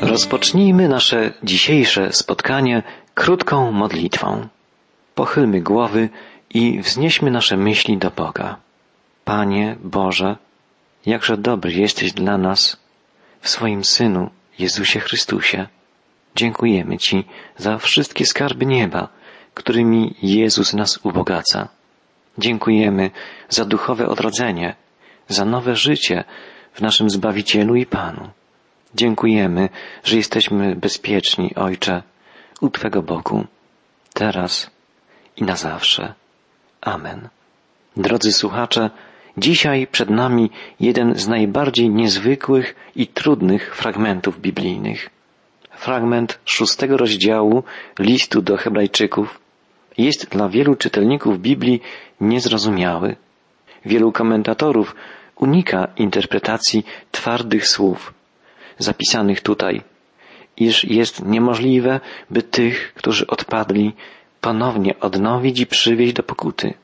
Rozpocznijmy nasze dzisiejsze spotkanie krótką modlitwą. Pochylmy głowy i wznieśmy nasze myśli do Boga. Panie Boże, jakże dobry jesteś dla nas w swoim Synu, Jezusie Chrystusie. Dziękujemy Ci za wszystkie skarby nieba, którymi Jezus nas ubogaca. Dziękujemy za duchowe odrodzenie, za nowe życie w naszym Zbawicielu i Panu. Dziękujemy, że jesteśmy bezpieczni, Ojcze, u Twego boku, teraz i na zawsze. Amen. Drodzy słuchacze, dzisiaj przed nami jeden z najbardziej niezwykłych i trudnych fragmentów biblijnych. Fragment szóstego rozdziału listu do Hebrajczyków jest dla wielu czytelników Biblii niezrozumiały. Wielu komentatorów unika interpretacji twardych słów, zapisanych tutaj, iż jest niemożliwe, by tych, którzy odpadli, ponownie odnowić i przywieźć do pokuty.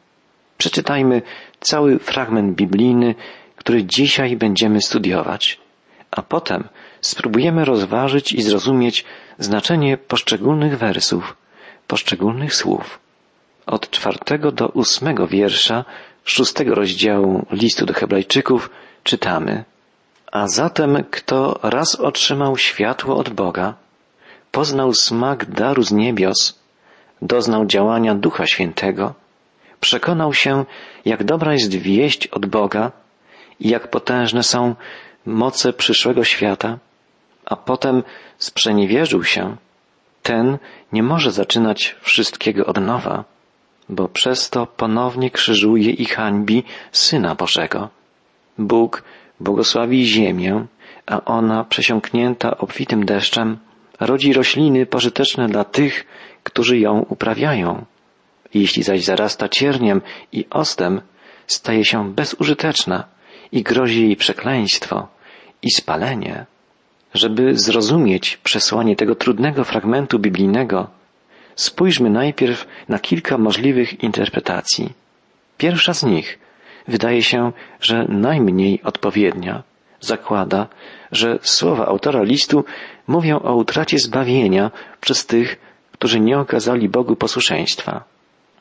Przeczytajmy cały fragment biblijny, który dzisiaj będziemy studiować, a potem spróbujemy rozważyć i zrozumieć znaczenie poszczególnych wersów, poszczególnych słów. Od czwartego do ósmego wiersza szóstego rozdziału listu do Hebrajczyków czytamy a zatem, kto raz otrzymał światło od Boga, poznał smak daru z niebios, doznał działania Ducha Świętego, przekonał się, jak dobra jest wieść od Boga i jak potężne są moce przyszłego świata, a potem sprzeniewierzył się, ten nie może zaczynać wszystkiego od nowa, bo przez to ponownie krzyżuje i hańbi Syna Bożego. Bóg błogosławi ziemię, a ona, przesiąknięta obfitym deszczem, rodzi rośliny pożyteczne dla tych, którzy ją uprawiają. Jeśli zaś zarasta cierniem i ostem, staje się bezużyteczna i grozi jej przekleństwo i spalenie. Żeby zrozumieć przesłanie tego trudnego fragmentu biblijnego, spójrzmy najpierw na kilka możliwych interpretacji. Pierwsza z nich wydaje się, że najmniej odpowiednia. Zakłada, że słowa autora listu mówią o utracie zbawienia przez tych, którzy nie okazali Bogu posłuszeństwa.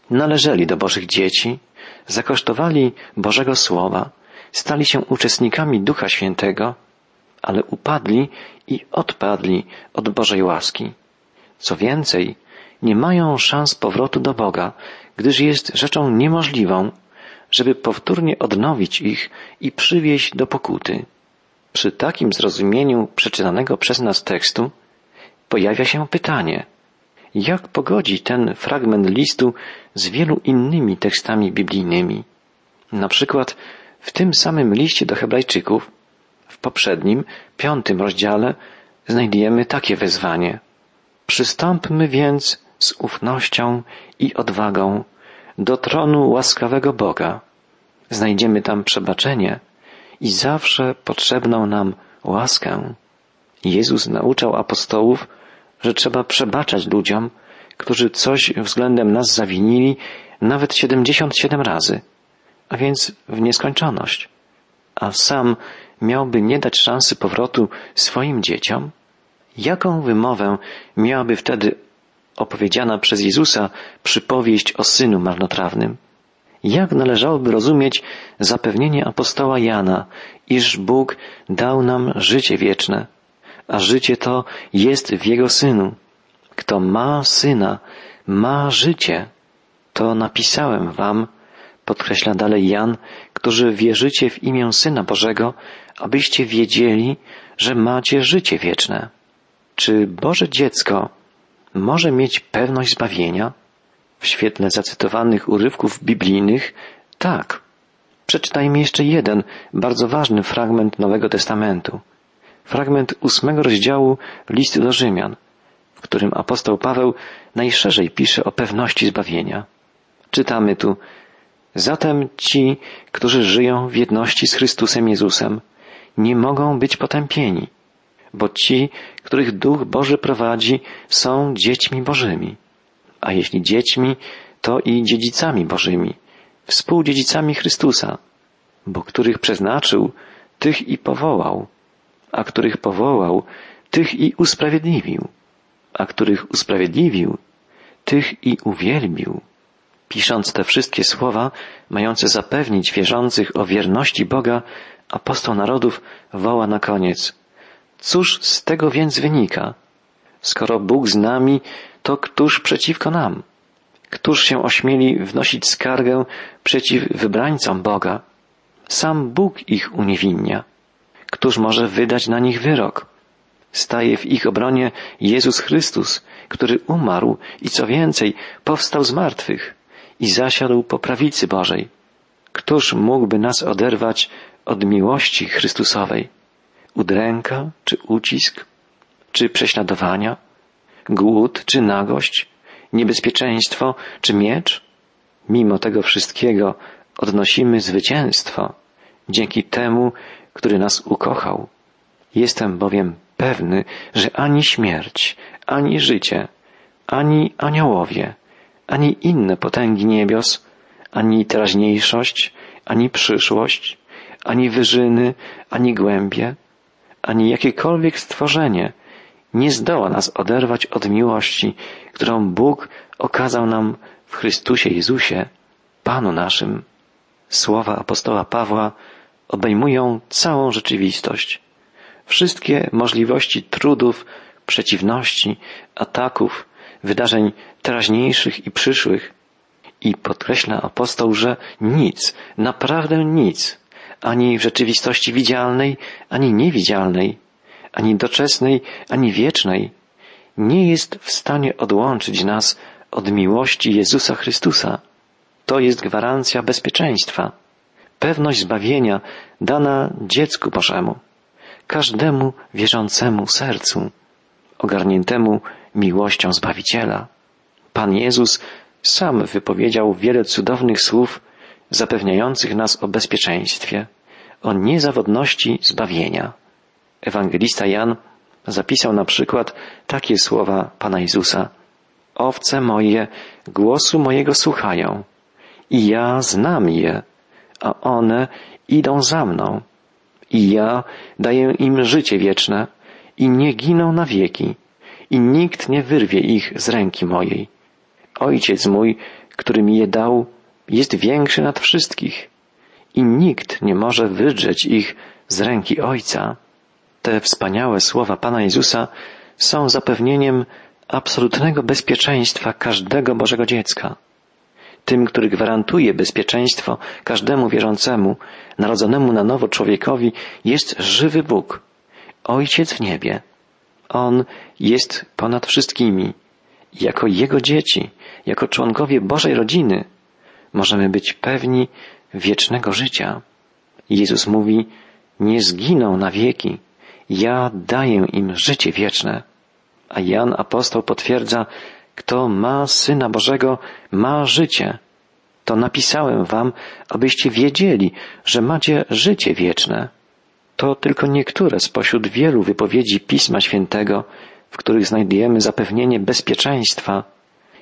Należeli do Bożych dzieci, zakosztowali Bożego Słowa, stali się uczestnikami Ducha Świętego, ale upadli i odpadli od Bożej łaski. Co więcej, nie mają szans powrotu do Boga, gdyż jest rzeczą niemożliwą, żeby powtórnie odnowić ich i przywieźć do pokuty. Przy takim zrozumieniu przeczytanego przez nas tekstu pojawia się pytanie, jak pogodzi ten fragment listu z wielu innymi tekstami biblijnymi? Na przykład w tym samym liście do Hebrajczyków, w poprzednim, piątym rozdziale, znajdujemy takie wezwanie. Przystąpmy więc z ufnością i odwagą do tronu łaskawego Boga. Znajdziemy tam przebaczenie i zawsze potrzebną nam łaskę. Jezus nauczał apostołów, że trzeba przebaczać ludziom, którzy coś względem nas zawinili nawet 77 razy, a więc w nieskończoność. A sam miałby nie dać szansy powrotu swoim dzieciom? Jaką wymowę miałaby wtedy opowiedziana przez Jezusa przypowieść o synu marnotrawnym. Jak należałoby rozumieć zapewnienie apostoła Jana, iż Bóg dał nam życie wieczne, a życie to jest w Jego Synu. Kto ma Syna, ma życie. To napisałem wam, podkreśla dalej Jan, którzy wierzycie w imię Syna Bożego, abyście wiedzieli, że macie życie wieczne. Czy Boże dziecko może mieć pewność zbawienia? W świetle zacytowanych urywków biblijnych tak. Przeczytajmy jeszcze jeden bardzo ważny fragment Nowego Testamentu. Fragment ósmego rozdziału listu do Rzymian, w którym apostoł Paweł najszerzej pisze o pewności zbawienia. Czytamy tu, Zatem ci, którzy żyją w jedności z Chrystusem Jezusem, nie mogą być potępieni bo ci, których Duch Boży prowadzi, są dziećmi Bożymi. A jeśli dziećmi, to i dziedzicami Bożymi, współdziedzicami Chrystusa, bo których przeznaczył, tych i powołał, a których powołał, tych i usprawiedliwił, a których usprawiedliwił, tych i uwielbił. Pisząc te wszystkie słowa, mające zapewnić wierzących o wierności Boga, apostoł narodów woła na koniec. Cóż z tego więc wynika? Skoro Bóg z nami, to któż przeciwko nam? Któż się ośmieli wnosić skargę przeciw wybrańcom Boga? Sam Bóg ich uniewinnia. Któż może wydać na nich wyrok? Staje w ich obronie Jezus Chrystus, który umarł i co więcej, powstał z martwych i zasiadł po prawicy Bożej. Któż mógłby nas oderwać od miłości Chrystusowej? Udręka czy ucisk? Czy prześladowania? Głód czy nagość? Niebezpieczeństwo czy miecz? Mimo tego wszystkiego odnosimy zwycięstwo dzięki temu, który nas ukochał. Jestem bowiem pewny, że ani śmierć, ani życie, ani aniołowie, ani inne potęgi niebios, ani teraźniejszość, ani przyszłość, ani wyżyny, ani głębie, ani jakiekolwiek stworzenie nie zdoła nas oderwać od miłości, którą Bóg okazał nam w Chrystusie Jezusie, Panu naszym. Słowa apostoła Pawła obejmują całą rzeczywistość. Wszystkie możliwości trudów, przeciwności, ataków, wydarzeń teraźniejszych i przyszłych. I podkreśla apostoł, że nic, naprawdę nic, ani w rzeczywistości widzialnej, ani niewidzialnej, ani doczesnej, ani wiecznej, nie jest w stanie odłączyć nas od miłości Jezusa Chrystusa. To jest gwarancja bezpieczeństwa, pewność zbawienia dana dziecku Bożemu, każdemu wierzącemu sercu, ogarniętemu miłością Zbawiciela. Pan Jezus sam wypowiedział wiele cudownych słów zapewniających nas o bezpieczeństwie, o niezawodności zbawienia. Ewangelista Jan zapisał na przykład takie słowa Pana Jezusa. Owce moje głosu mojego słuchają i ja znam je, a one idą za mną i ja daję im życie wieczne i nie giną na wieki i nikt nie wyrwie ich z ręki mojej. Ojciec mój, który mi je dał, jest większy nad wszystkich i nikt nie może wydrzeć ich z ręki Ojca. Te wspaniałe słowa Pana Jezusa są zapewnieniem absolutnego bezpieczeństwa każdego Bożego dziecka. Tym, który gwarantuje bezpieczeństwo każdemu wierzącemu, narodzonemu na nowo człowiekowi, jest żywy Bóg, Ojciec w niebie. On jest ponad wszystkimi. Jako Jego dzieci, jako członkowie Bożej rodziny, możemy być pewni wiecznego życia. Jezus mówi, nie zginą na wieki, ja daję im życie wieczne. A Jan apostoł potwierdza, kto ma Syna Bożego, ma życie. To napisałem wam, abyście wiedzieli, że macie życie wieczne. To tylko niektóre spośród wielu wypowiedzi Pisma Świętego, w których znajdujemy zapewnienie bezpieczeństwa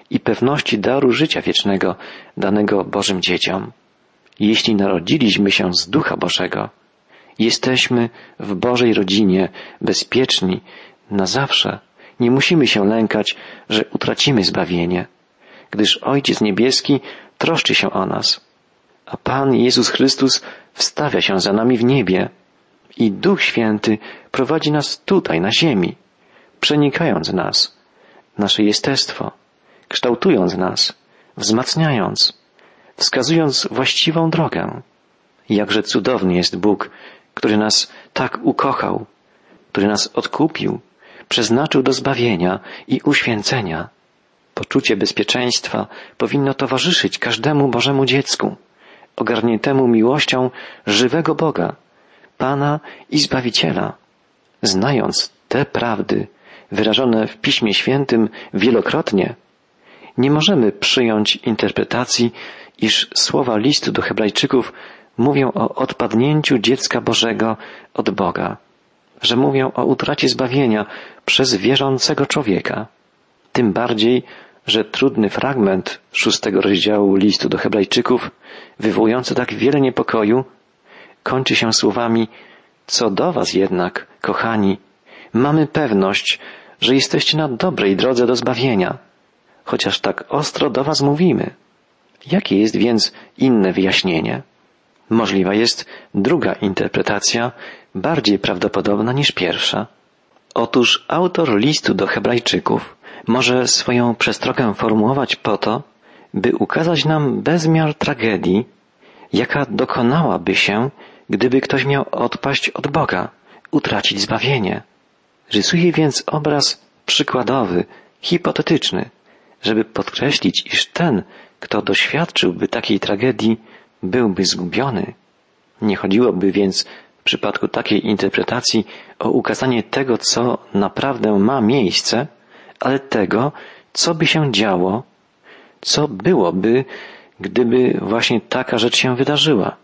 i pewności daru życia wiecznego danego Bożym dzieciom. Jeśli narodziliśmy się z Ducha Bożego, jesteśmy w Bożej rodzinie bezpieczni na zawsze. Nie musimy się lękać, że utracimy zbawienie, gdyż Ojciec Niebieski troszczy się o nas, a Pan Jezus Chrystus wstawia się za nami w niebie i Duch Święty prowadzi nas tutaj, na ziemi, przenikając nas, nasze jestestwo, kształtując nas, wzmacniając, wskazując właściwą drogę. Jakże cudowny jest Bóg, który nas tak ukochał, który nas odkupił, przeznaczył do zbawienia i uświęcenia. Poczucie bezpieczeństwa powinno towarzyszyć każdemu Bożemu dziecku, ogarniętemu miłością żywego Boga, Pana i Zbawiciela. Znając te prawdy, wyrażone w Piśmie Świętym wielokrotnie, nie możemy przyjąć interpretacji, iż słowa listu do Hebrajczyków mówią o odpadnięciu dziecka Bożego od Boga, że mówią o utracie zbawienia przez wierzącego człowieka. Tym bardziej, że trudny fragment szóstego rozdziału listu do Hebrajczyków, wywołujący tak wiele niepokoju, kończy się słowami: Co do Was jednak, kochani, mamy pewność, że jesteście na dobrej drodze do zbawienia, chociaż tak ostro do was mówimy. Jakie jest więc inne wyjaśnienie? Możliwa jest druga interpretacja, bardziej prawdopodobna niż pierwsza. Otóż autor listu do Hebrajczyków może swoją przestrogę formułować po to, by ukazać nam bezmiar tragedii, jaka dokonałaby się, gdyby ktoś miał odpaść od Boga, utracić zbawienie. Rysuje więc obraz przykładowy, hipotetyczny, żeby podkreślić, iż ten, kto doświadczyłby takiej tragedii, byłby zgubiony. Nie chodziłoby więc w przypadku takiej interpretacji o ukazanie tego, co naprawdę ma miejsce, ale tego, co by się działo, co byłoby, gdyby właśnie taka rzecz się wydarzyła.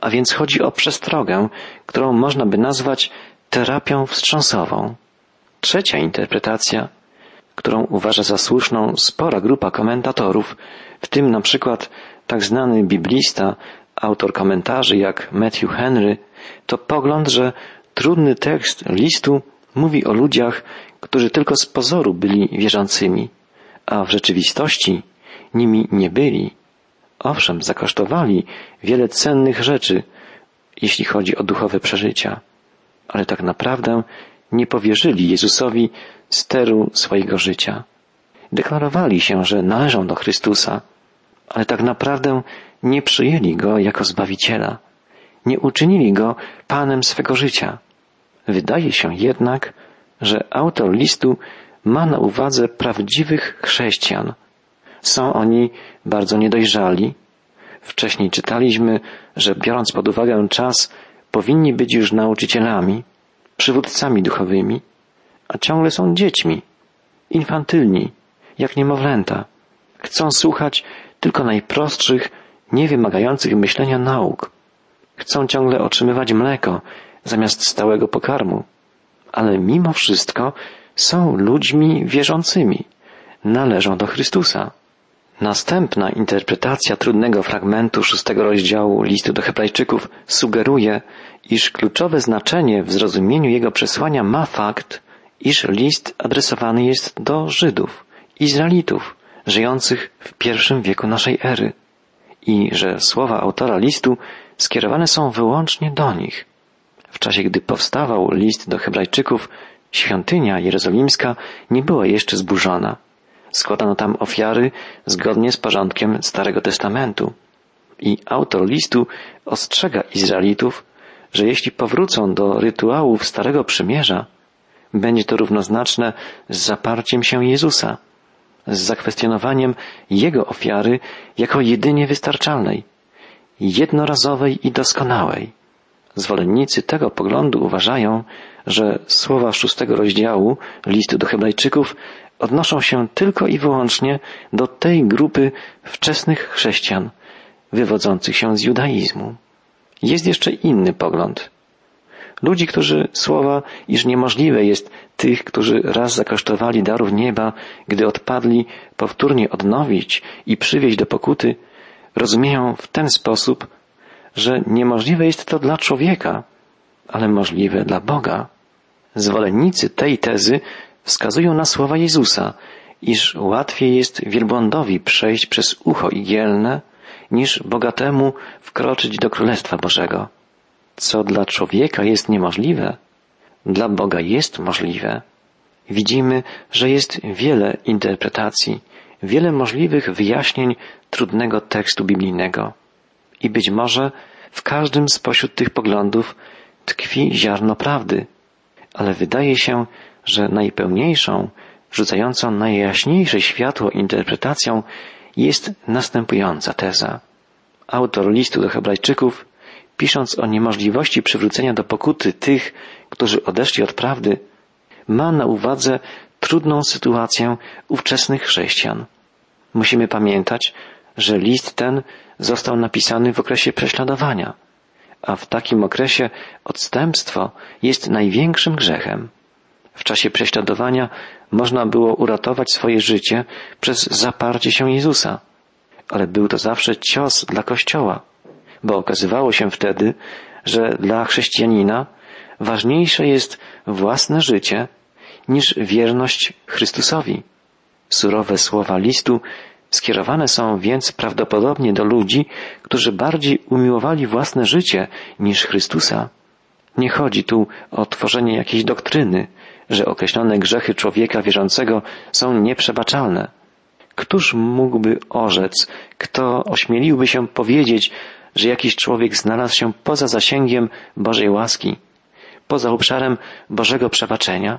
A więc chodzi o przestrogę, którą można by nazwać terapią wstrząsową. Trzecia interpretacja, którą uważa za słuszną spora grupa komentatorów, w tym na przykład tak znany biblista, autor komentarzy jak Matthew Henry, to pogląd, że trudny tekst listu mówi o ludziach, którzy tylko z pozoru byli wierzącymi, a w rzeczywistości nimi nie byli. Owszem, zakosztowali wiele cennych rzeczy, jeśli chodzi o duchowe przeżycia, ale tak naprawdę nie powierzyli Jezusowi steru swojego życia. Deklarowali się, że należą do Chrystusa, ale tak naprawdę nie przyjęli Go jako Zbawiciela, nie uczynili Go Panem swego życia. Wydaje się jednak, że autor listu ma na uwadze prawdziwych chrześcijan. Są oni bardzo niedojrzali. Wcześniej czytaliśmy, że biorąc pod uwagę czas, powinni być już nauczycielami, przywódcami duchowymi, a ciągle są dziećmi, infantylni, jak niemowlęta. Chcą słuchać tylko najprostszych, niewymagających myślenia nauk. Chcą ciągle otrzymywać mleko zamiast stałego pokarmu. Ale mimo wszystko są ludźmi wierzącymi. Należą do Chrystusa. Następna interpretacja trudnego fragmentu szóstego rozdziału listu do Hebrajczyków sugeruje, iż kluczowe znaczenie w zrozumieniu jego przesłania ma fakt, iż list adresowany jest do Żydów, Izraelitów, żyjących w pierwszym wieku naszej ery i że słowa autora listu skierowane są wyłącznie do nich. W czasie, gdy powstawał list do Hebrajczyków, świątynia jerozolimska nie była jeszcze zburzona. Składano tam ofiary zgodnie z porządkiem Starego Testamentu. I autor listu ostrzega Izraelitów, że jeśli powrócą do rytuałów Starego Przymierza, będzie to równoznaczne z zaparciem się Jezusa, z zakwestionowaniem Jego ofiary jako jedynie wystarczalnej, jednorazowej i doskonałej. Zwolennicy tego poglądu uważają, że słowa szóstego rozdziału listu do Hebrajczyków odnoszą się tylko i wyłącznie do tej grupy wczesnych chrześcijan, wywodzących się z judaizmu. Jest jeszcze inny pogląd. Ludzi, którzy słowa, iż niemożliwe jest tych, którzy raz zakosztowali darów nieba, gdy odpadli, powtórnie odnowić i przywieźć do pokuty, rozumieją w ten sposób, że niemożliwe jest to dla człowieka, ale możliwe dla Boga. Zwolennicy tej tezy wskazują na słowa Jezusa, iż łatwiej jest wielbłądowi przejść przez ucho igielne, niż bogatemu wkroczyć do Królestwa Bożego. Co dla człowieka jest niemożliwe, dla Boga jest możliwe. Widzimy, że jest wiele interpretacji, wiele możliwych wyjaśnień trudnego tekstu biblijnego. I być może w każdym spośród tych poglądów tkwi ziarno prawdy, ale wydaje się, że najpełniejszą, rzucającą najjaśniejsze światło interpretacją jest następująca teza. Autor listu do Hebrajczyków, pisząc o niemożliwości przywrócenia do pokuty tych, którzy odeszli od prawdy, ma na uwadze trudną sytuację ówczesnych chrześcijan. Musimy pamiętać, że list ten został napisany w okresie prześladowania, a w takim okresie odstępstwo jest największym grzechem. W czasie prześladowania można było uratować swoje życie przez zaparcie się Jezusa, ale był to zawsze cios dla Kościoła, bo okazywało się wtedy, że dla chrześcijanina ważniejsze jest własne życie niż wierność Chrystusowi. Surowe słowa listu skierowane są więc prawdopodobnie do ludzi, którzy bardziej umiłowali własne życie niż Chrystusa. Nie chodzi tu o tworzenie jakiejś doktryny, że określone grzechy człowieka wierzącego są nieprzebaczalne. Któż mógłby orzec, kto ośmieliłby się powiedzieć, że jakiś człowiek znalazł się poza zasięgiem Bożej łaski, poza obszarem Bożego przebaczenia?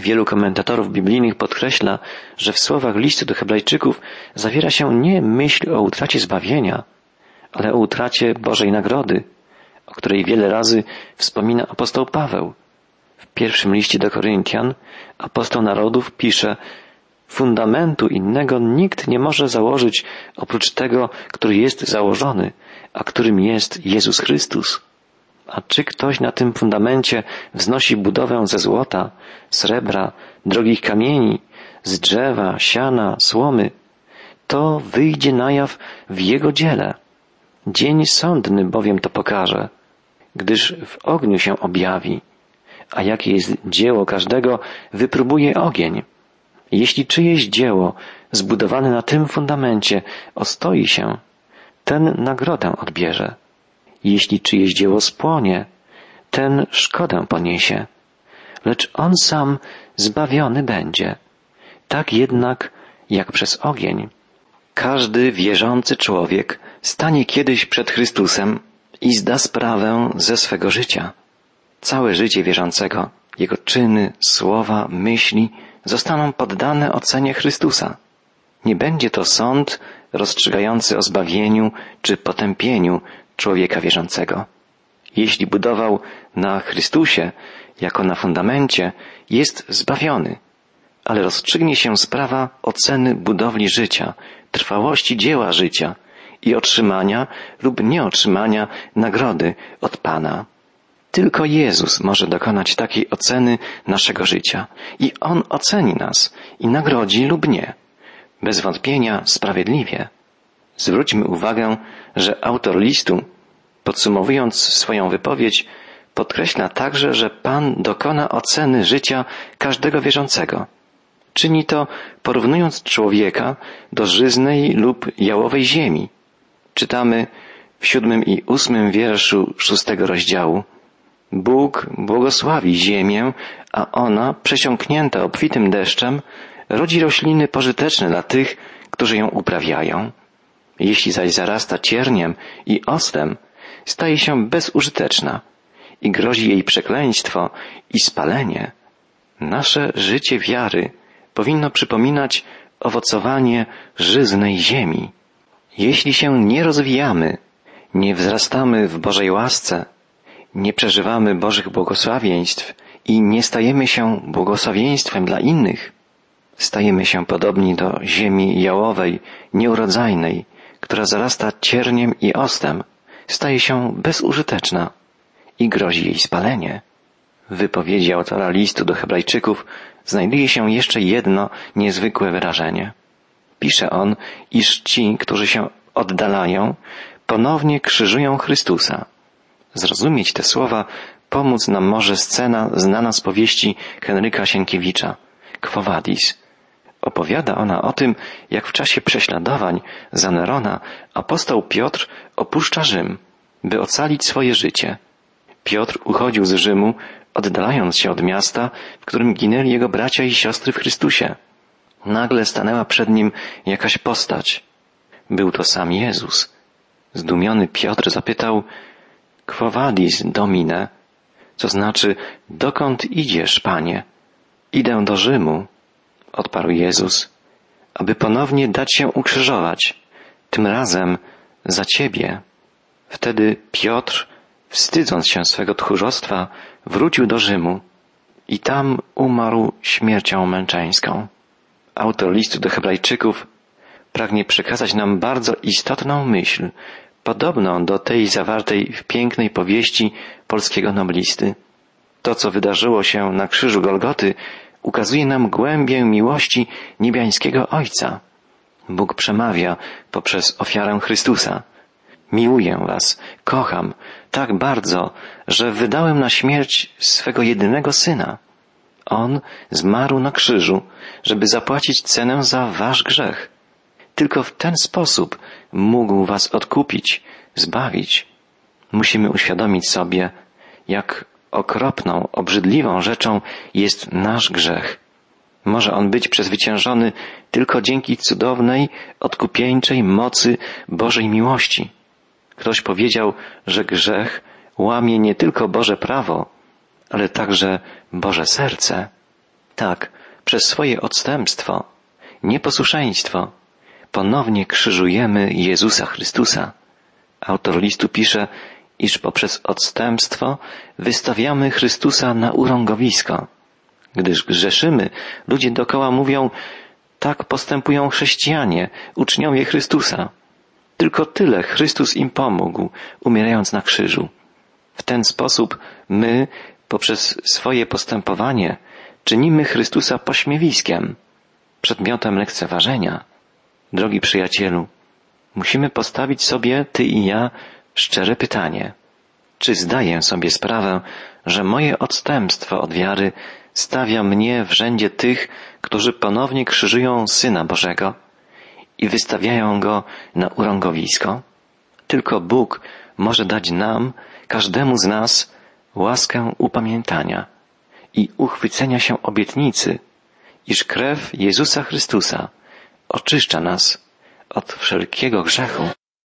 Wielu komentatorów biblijnych podkreśla, że w słowach listu do Hebrajczyków zawiera się nie myśl o utracie zbawienia, ale o utracie Bożej nagrody, o której wiele razy wspomina apostoł Paweł. W pierwszym liście do Koryntian apostoł narodów pisze Fundamentu innego nikt nie może założyć oprócz tego, który jest założony, a którym jest Jezus Chrystus. A czy ktoś na tym fundamencie wznosi budowę ze złota, srebra, drogich kamieni, z drzewa, siana, słomy, to wyjdzie na jaw w jego dziele. Dzień sądny bowiem to pokaże, gdyż w ogniu się objawi, a jakie jest dzieło każdego, wypróbuje ogień. Jeśli czyjeś dzieło zbudowane na tym fundamencie ostoi się, ten nagrodę odbierze. Jeśli czyjeś dzieło spłonie, ten szkodę poniesie, lecz on sam zbawiony będzie. Tak jednak jak przez ogień. Każdy wierzący człowiek stanie kiedyś przed Chrystusem i zda sprawę ze swego życia. Całe życie wierzącego, jego czyny, słowa, myśli zostaną poddane ocenie Chrystusa. Nie będzie to sąd rozstrzygający o zbawieniu czy potępieniu człowieka wierzącego. Jeśli budował na Chrystusie jako na fundamencie, jest zbawiony, ale rozstrzygnie się sprawa oceny budowli życia, trwałości dzieła życia i otrzymania lub nieotrzymania nagrody od Pana. Tylko Jezus może dokonać takiej oceny naszego życia i On oceni nas i nagrodzi lub nie. Bez wątpienia sprawiedliwie. Zwróćmy uwagę, że autor listu, podsumowując swoją wypowiedź, podkreśla także, że Pan dokona oceny życia każdego wierzącego. Czyni to porównując człowieka do żyznej lub jałowej ziemi. Czytamy w siódmym i ósmym wierszu szóstego rozdziału. Bóg błogosławi ziemię, a ona, przesiąknięta obfitym deszczem, rodzi rośliny pożyteczne dla tych, którzy ją uprawiają. Jeśli zaś zarasta cierniem i ostem, staje się bezużyteczna i grozi jej przekleństwo i spalenie. Nasze życie wiary powinno przypominać owocowanie żyznej ziemi. Jeśli się nie rozwijamy, nie wzrastamy w Bożej łasce, nie przeżywamy Bożych błogosławieństw i nie stajemy się błogosławieństwem dla innych, stajemy się podobni do ziemi jałowej, nieurodzajnej, która zarasta cierniem i ostem, staje się bezużyteczna i grozi jej spalenie. W wypowiedzi autora listu do Hebrajczyków znajduje się jeszcze jedno niezwykłe wyrażenie. Pisze on, iż ci, którzy się oddalają, ponownie krzyżują Chrystusa. Zrozumieć te słowa pomóc nam może scena znana z powieści Henryka Sienkiewicza, Quo. Opowiada ona o tym, jak w czasie prześladowań za Nerona apostoł Piotr opuszcza Rzym, by ocalić swoje życie. Piotr uchodził z Rzymu, oddalając się od miasta, w którym ginęli jego bracia i siostry w Chrystusie. Nagle stanęła przed nim jakaś postać. Był to sam Jezus. Zdumiony Piotr zapytał, Quo vadis, domine? Co znaczy, dokąd idziesz, panie? Idę do Rzymu, odparł Jezus, aby ponownie dać się ukrzyżować, tym razem za ciebie. Wtedy Piotr, wstydząc się swego tchórzostwa, wrócił do Rzymu i tam umarł śmiercią męczeńską. Autor listu do Hebrajczyków pragnie przekazać nam bardzo istotną myśl, podobną do tej zawartej w pięknej powieści polskiego noblisty. To, co wydarzyło się na krzyżu Golgoty, ukazuje nam głębię miłości niebiańskiego Ojca. Bóg przemawia poprzez ofiarę Chrystusa. Miłuję was, kocham tak bardzo, że wydałem na śmierć swego jedynego syna. On zmarł na krzyżu, żeby zapłacić cenę za wasz grzech. Tylko w ten sposób mógł was odkupić, zbawić. Musimy uświadomić sobie, jak okropną, obrzydliwą rzeczą jest nasz grzech. Może on być przezwyciężony tylko dzięki cudownej, odkupieńczej mocy Bożej miłości. Ktoś powiedział, że grzech łamie nie tylko Boże prawo, ale także Boże serce. Tak, przez swoje odstępstwo, nieposłuszeństwo, ponownie krzyżujemy Jezusa Chrystusa. Autor listu pisze, iż poprzez odstępstwo wystawiamy Chrystusa na urągowisko. Gdyż grzeszymy, ludzie dokoła mówią, tak postępują chrześcijanie, uczniowie Chrystusa. Tylko tyle Chrystus im pomógł, umierając na krzyżu. W ten sposób my, poprzez swoje postępowanie, czynimy Chrystusa pośmiewiskiem, przedmiotem lekceważenia. Drogi przyjacielu, musimy postawić sobie, ty i ja, szczere pytanie. Czy zdaję sobie sprawę, że moje odstępstwo od wiary stawia mnie w rzędzie tych, którzy ponownie krzyżują Syna Bożego i wystawiają Go na urągowisko? Tylko Bóg może dać nam, każdemu z nas, łaskę upamiętania i uchwycenia się obietnicy, iż krew Jezusa Chrystusa oczyszcza nas od wszelkiego grzechu.